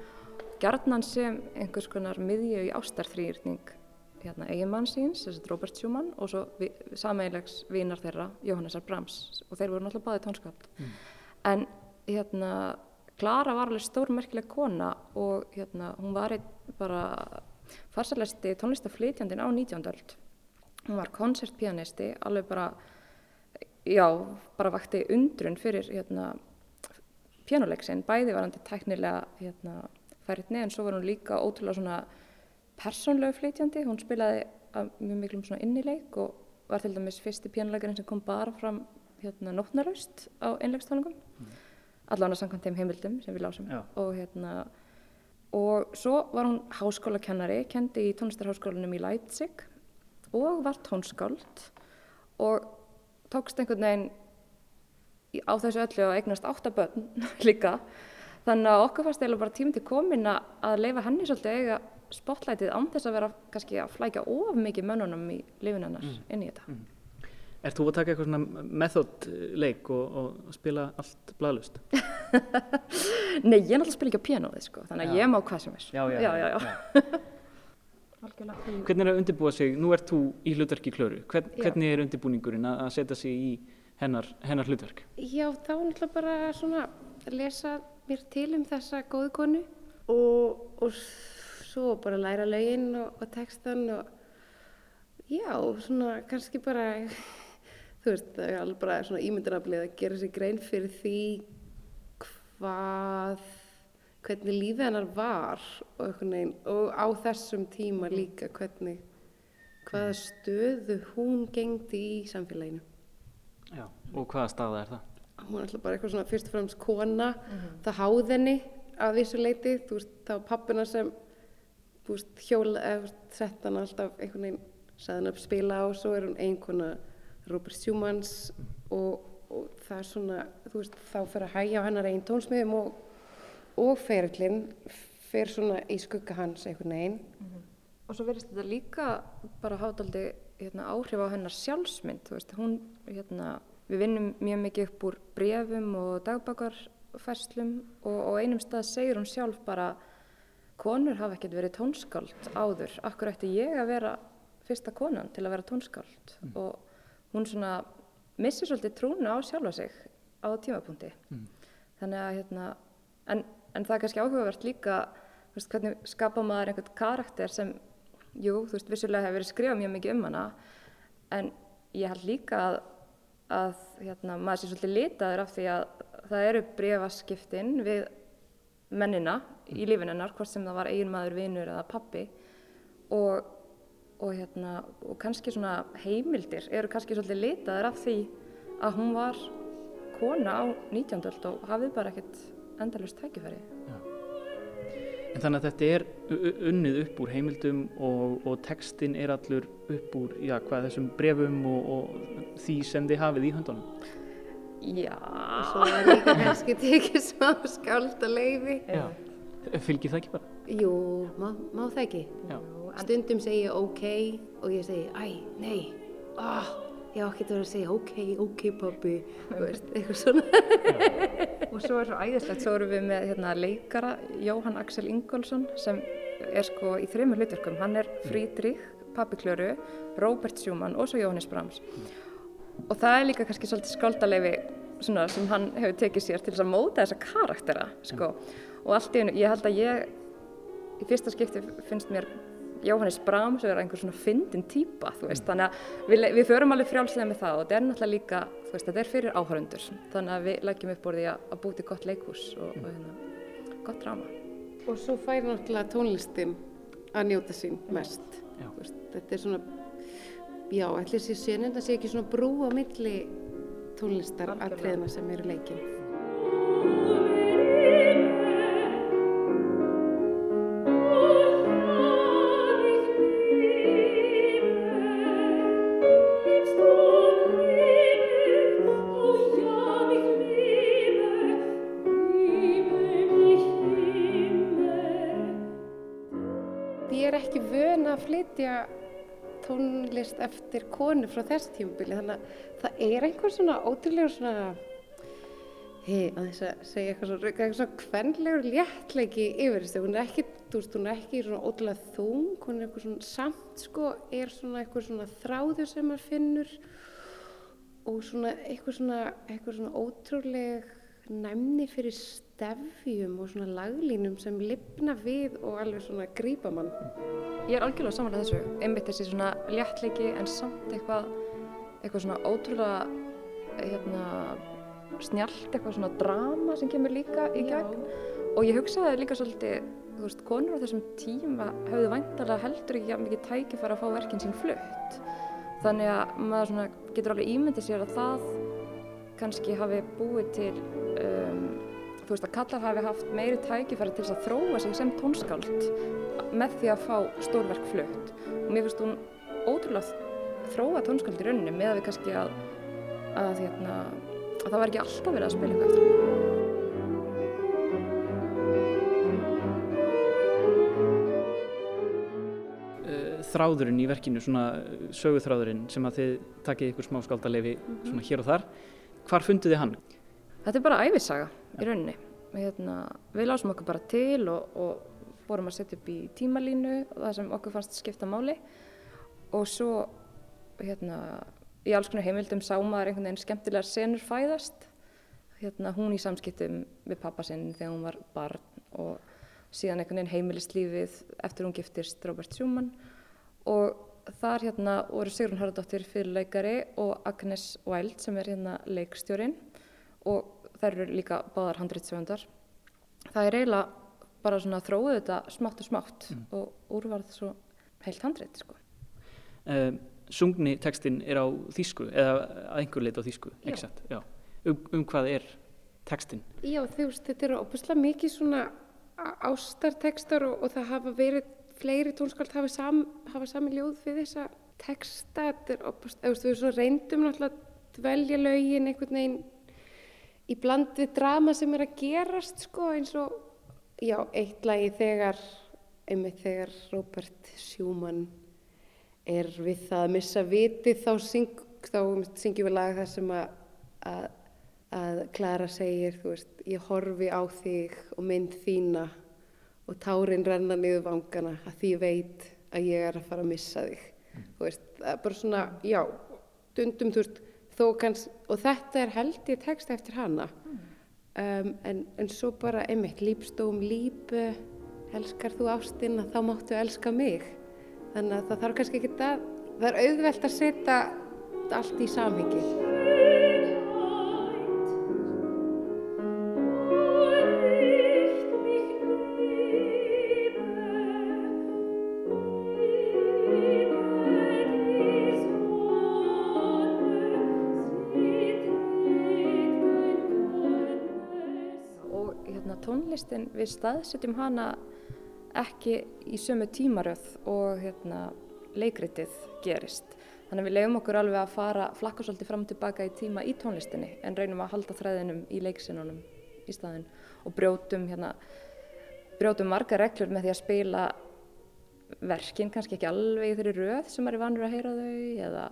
gjarnan sem einhvers konar miðju í ástarþrýrning hérna, eiginmann síns, Robert Schumann og svo vi, sameigilegs vinar þeirra, Jóhannesar Brahms og þeir voru náttúrulega báði tónskáld. Mm. En hérna, Klara var alveg stórmerkileg kona og hérna, hún var bara farsalæsti tónlistaflytjandin á 19. öld. Hún var koncertpianisti, alveg bara, já, bara vakti undrun fyrir hérna, pianoleiksinn, bæði varandi tæknilega hérna, færit neðan, svo var hún líka ótrúlega svona persónlegu flytjandi, hún spilaði mjög miklum svona innileik og var til dæmis fyrsti pjánuleikarinn sem kom bara fram hérna nótnalaust á einlegstónungum mm. allavega samkvæmt þeim heimildum sem við lásum Já. og hérna og svo var hún háskólakennari kendi í tónlistarháskólanum í Leipzig og var tónskáld og tókst einhvern veginn á þessu öllu að eignast áttabönn *laughs* líka þannig að okkur fannst eiginlega bara tíminn til komin að að leifa henni svolítið að eiga spotlightið án þess að vera kannski að flækja of mikið mönnunum í lifin hennar inn í þetta. Er þú að taka eitthvað svona methodleik og, og spila allt bladlust? *laughs* Nei, ég náttúrulega spila ekki á pianoðið sko, þannig að ég má hvað sem er. Já, já, já, já, já. *laughs* Hvernig er að undirbúa sig, nú ert þú í hlutverki Klöru, Hvern, hvernig er undirbúningurinn að, setja sig í hennar, hennar hlutverk? Já, þá náttúrulega bara svona lesa mér til um þessa góðu konu og, og svo bara læra lögin og, og textan og já, svona kannski bara, *laughs* þú veist, það er alveg bara svona ímyndunaflið að gera sér grein fyrir því hvað, hvernig lífið hennar var og, veginn, og á þessum tíma líka hvernig, hvaða stöðu hún gengdi í samfélaginu. Já. Og hvaða staða er það? hún er alltaf bara eitthvað svona fyrst og fremst kona það háð henni að vissu leiti þú veist, það var pappina sem þú veist, hjóla þú sett hann alltaf einhvern veginn hann upp spila á og svo er hún einkona Robert Schumans og, og það er svona, þú veist, þá fyrir að hægja á hennar einn tónsmiðum og, og ferillin fer svona í skugga hans einhvern veginn. Og svo verðist þetta líka bara hafa aldrei hérna, áhrif á hennar sjálfsmynd veist, hún, hérna, við vinnum mjög mikið upp úr brefum og dagbakarfærslum og, og einum stað segir hún sjálf bara konur hafa ekkert verið tónskáld áður akkur ætti ég að vera fyrsta konan til að vera tónskáld mm. og hún svona missir svolítið trúna á sjálfa sig á tímapunkti mm. þannig að hérna en, en það er kannski áhugavert líka veist, hvernig skapa maður einhvern karakter sem jú, þú veist, vissulega hefur verið skrifað mjög mikið um hana en ég held líka að, að hérna, maður sé svolítið litaður af því að það eru brefaskiptin við mennina í lífinennar, hvort sem það var eigin maður, vinur eða pappi og, og, hérna, og kannski svona heimildir eru kannski svolítið litaður af því að hún var kona á 19. og hafið bara ekkert endalust tækifæri. Já. En þannig að þetta er unnið upp úr heimildum og, og textin er allur upp úr já, hvað, þessum brefum og því sem þið hafið í höndunum. Já. Og svo er líka kannski tekið smá skáld að leiði. Já. Fylgir það ekki bara? Jú, má, má það ekki. Já. Stundum segja ég ok og ég segi æ, nei, ah ég á ekki að vera að segja ok, ok pabbi eitthvað svona og svo er svo æðislegt, svo erum við með hérna, leikara Jóhann Axel Ingólfsson sem er sko í þreymur hlutverkum hann er Frídrík, pabbi Klöru Róbert Sjúmann og svo Jóhannes Brahms og það er líka kannski svolítið skáldaleifi sem hann hefur tekið sér til þess að móta þessa karaktera sko. og allt í hennu, ég held að ég í fyrsta skipti finnst mér Jóhannes Brahms er einhver svona fyndin týpa mm. þannig að við, við förum alveg frjálslega með það og þetta er náttúrulega líka veist, þetta er fyrir áhörundur þannig að við leggjum upp orðið að, að búti gott leikús og, mm. og hérna, gott drama. Og svo fær náttúrulega tónlistin að njóta sín mest. Veist, þetta er svona já, ætlir sér en það sé ekki svona brú á milli tónlistar að treðna sem eru leikin eftir konu frá þess tímubili þannig að það er einhver svona ótrúlega svona hei, að þess að segja eitthvað svona, eitthvað svona kvenlegur léttleiki yfir þessu, hún er ekki þú veist, hún er ekki svona ótrúlega þung hún er eitthvað svona samt sko er svona eitthvað svona þráður sem maður finnur og svona eitthvað svona eitthvað svona ótrúleg næmni fyrir stefjum og svona laglínum sem lifna við og alveg svona grípa mann. Ég er algjörlega samanlega þessu, einmitt þessi svona léttleiki en samt eitthvað, eitthvað svona ótrúlega hérna, snjált, eitthvað svona drama sem kemur líka í gegn Já. og ég hugsaði líka svolítið, þú veist, konur á þessum tíma hafðu væntalega heldur ekki mikið tækifæra að fá verkinn sín flutt. Þannig að maður getur alveg ímyndið sér að það kannski hafi búið til um, þú veist að kallar hafi haft meiri tækifæri til þess að þróa sig sem tónskáld með því að fá stórverk flutt og mér finnst hún ótrúlega þróa tónskáld í rauninni með að við kannski að, að, hérna, að það var ekki alltaf verið að spila eitthvað eftir hún. Eh, þráðurinn í verkinu, svona söguþráðurinn sem að þið takkið ykkur smá skaldalefi -hmm. svona hér og þar, hvar funduði hann? Þetta er bara æfisaga í rauninni. Hérna, við lásum okkur bara til og, og fórum að setja upp í tímalínu og það sem okkur fannst skipta máli og svo hérna, í alls konar heimildum sá maður einhvern veginn skemmtilegar senur fæðast. Hérna, hún í samskiptum við pappa sinn þegar hún var barn og síðan einhvern veginn heimilislífið eftir hún giftist Robert Schumann og þar hérna voru Sigrun Haraldóttir fyrirleikari og Agnes Wild sem er hérna leikstjórin og þær eru líka báðar handrýtsöfundar. Það er eiginlega bara svona að þróðu þetta smátt og smátt mm. og úrvarð svo heilt handrýtt sko. Uh, sungni tekstin er á þýsku eða að einhver lit á þýsku? Já. Um, um hvað er tekstin? Já, þú veist, þetta eru opuslega mikið svona ástartekstar og, og það hafa verið fleiri tónskáld hafa, sam, hafa sami ljóð fyrir þessa teksta, þetta er opuslega, þú veist, við reyndum náttúrulega að dvelja lögin einhvern veginn í bland við drama sem er að gerast sko eins og já, eitt lagi þegar einmitt þegar Robert Schumann er við það að missa viti þá, syng, þá syngjum við lag þar sem að, að, að Klara segir, veist, ég horfi á þig og mynd þína og tárin renna niður vangana að því veit að ég er að fara að missa þig. Mm. Veist, það bara svona, já, dundum, þú veist, kanns, og þetta er held ég text eftir hana. Mm. Um, en, en svo bara, einmitt, lípstóm, lípu, elskar þú ástina, þá máttu elska mig. Þannig að það þarf kannski ekki að, það er auðvelt að setja allt í samhengi. Við staðsetjum hana ekki í sömu tímaröð og hérna, leikritið gerist. Þannig að við leiðum okkur alveg að fara flakka svolítið fram og tilbaka í tíma í tónlistinni en reynum að halda þræðinum í leiksinunum í staðin og brjótum, hérna, brjótum marga reglur með því að spila verkin kannski ekki alveg í þeirri röð sem er í vanur að heyra þau eða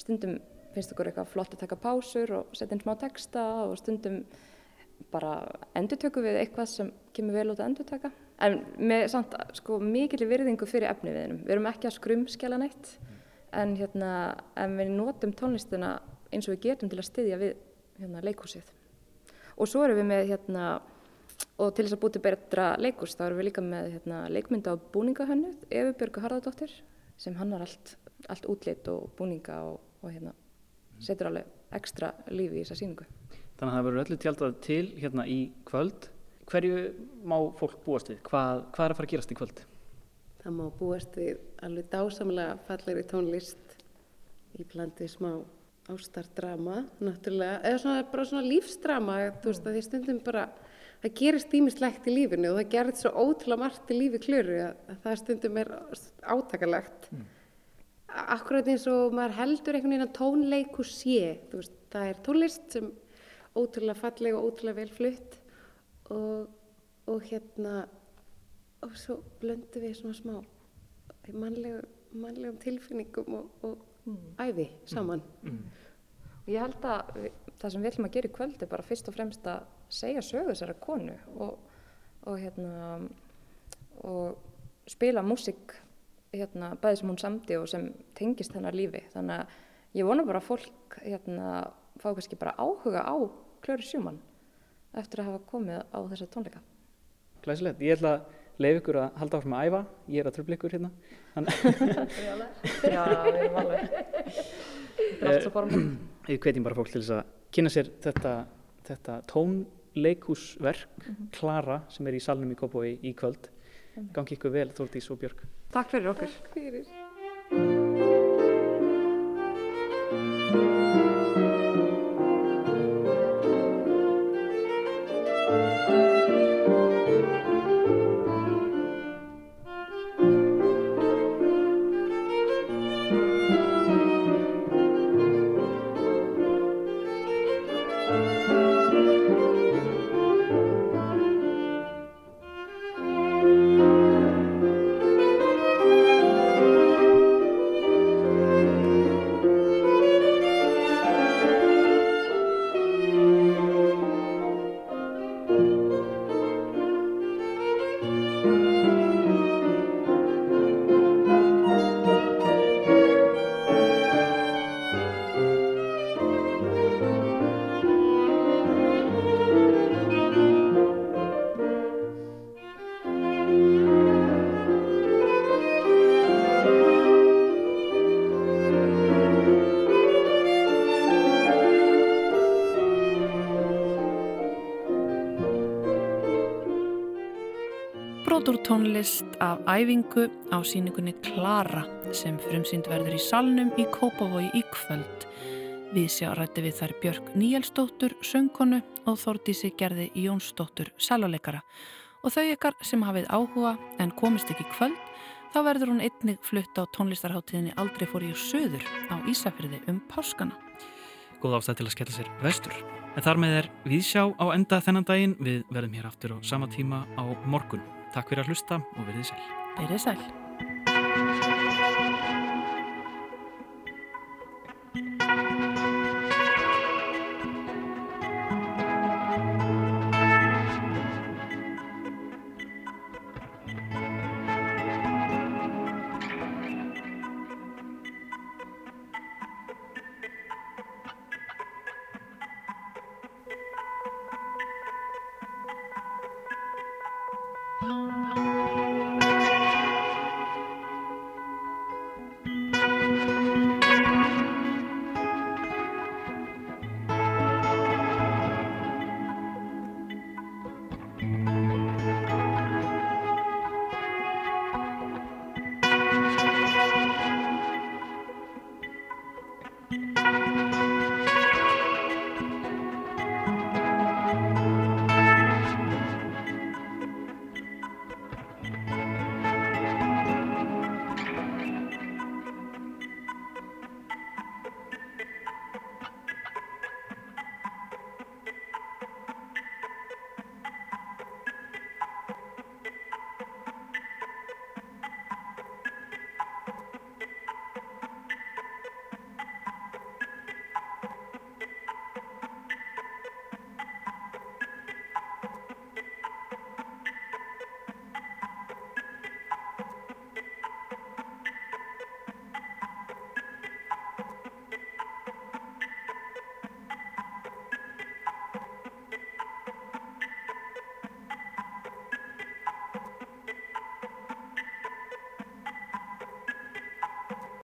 stundum finnst okkur eitthvað flott að taka pásur og setja inn smá texta og stundum bara endur tökum við eitthvað sem kemur vel út að endur taka en með samt sko mikil virðingu fyrir efni við hennum, við erum ekki að skrumskjala neitt en hérna en við notum tónlistina eins og við getum til að styðja við hérna, leikúsið og svo erum við með hérna og til þess að búti betra leikús þá erum við líka með hérna, leikmynda á búningahönnu Efi Björgu Harðardóttir sem hannar allt, allt útlitt og búninga og, og hérna setur alveg ekstra lífi í þessa síningu Þannig að það verður öllu tjaldað til hérna í kvöld. Hverju má fólk búast við? Hvað, hvað er að fara að gerast í kvöld? Það má búast við alveg dásamlega fallegri tónlist í blandið smá ástardrama, náttúrulega, eða svona, bara svona lífsdrama, þú veist að því stundum bara, það gerist ímislegt í lífinu og það gerist svo ótrúlega margt í lífi klöru að það stundum er átakalegt. Mm. Akkurat eins og maður heldur einhvern veginn að tónleiku sé, þú veist, það er tónlist sem ótrúlega falleg og ótrúlega vel flutt og, og hérna og svo blöndu við svona smá mannlegum, mannlegum tilfinningum og, og mm. æði saman mm. Mm. Ég held að það sem við ætlum að gera í kvöld er bara fyrst og fremst að segja sögu þessara konu og, og hérna og spila músik hérna bæði sem hún samti og sem tengist hennar lífi þannig að ég vona bara að fólk hérna fá kannski bara áhuga á Klöru Sjúmann eftir að hafa komið á þessa tónleika. Glæsilegt, ég ætla að leif ykkur að halda áfram að æfa, ég er að tröfla ykkur hérna. *laughs* Já, við erum alveg. Er allt svo form. *clears throat* Ég hvetjum bara fólk til þess að kynna sér þetta, þetta tónleikúsverk, mm -hmm. Klara, sem er í salnum í Kópói í kvöld. Gangi ykkur vel, Þórtís og Björg. Takk fyrir okkur. Takk fyrir. Tónlist af æfingu á síningunni Klara sem frumsýnd verður í salnum í Kópavogi í kvöld. Við sjá rætti við þær Björg Níelsdóttur, söngkonu og Þordísi gerði Jónsdóttur, sæluleikara. Og þau ykkar sem hafið áhuga en komist ekki kvöld, þá verður hún einnig flutt á tónlistarháttíðinni Aldrei fór ég söður á Ísafjörði um páskana. Góð ástæð til að skella sér vestur. En þar með er við sjá á enda þennan daginn. Við verðum hér aftur á sama tíma á morgun. Takk fyrir að hlusta og verðið sæl. Verið sæl.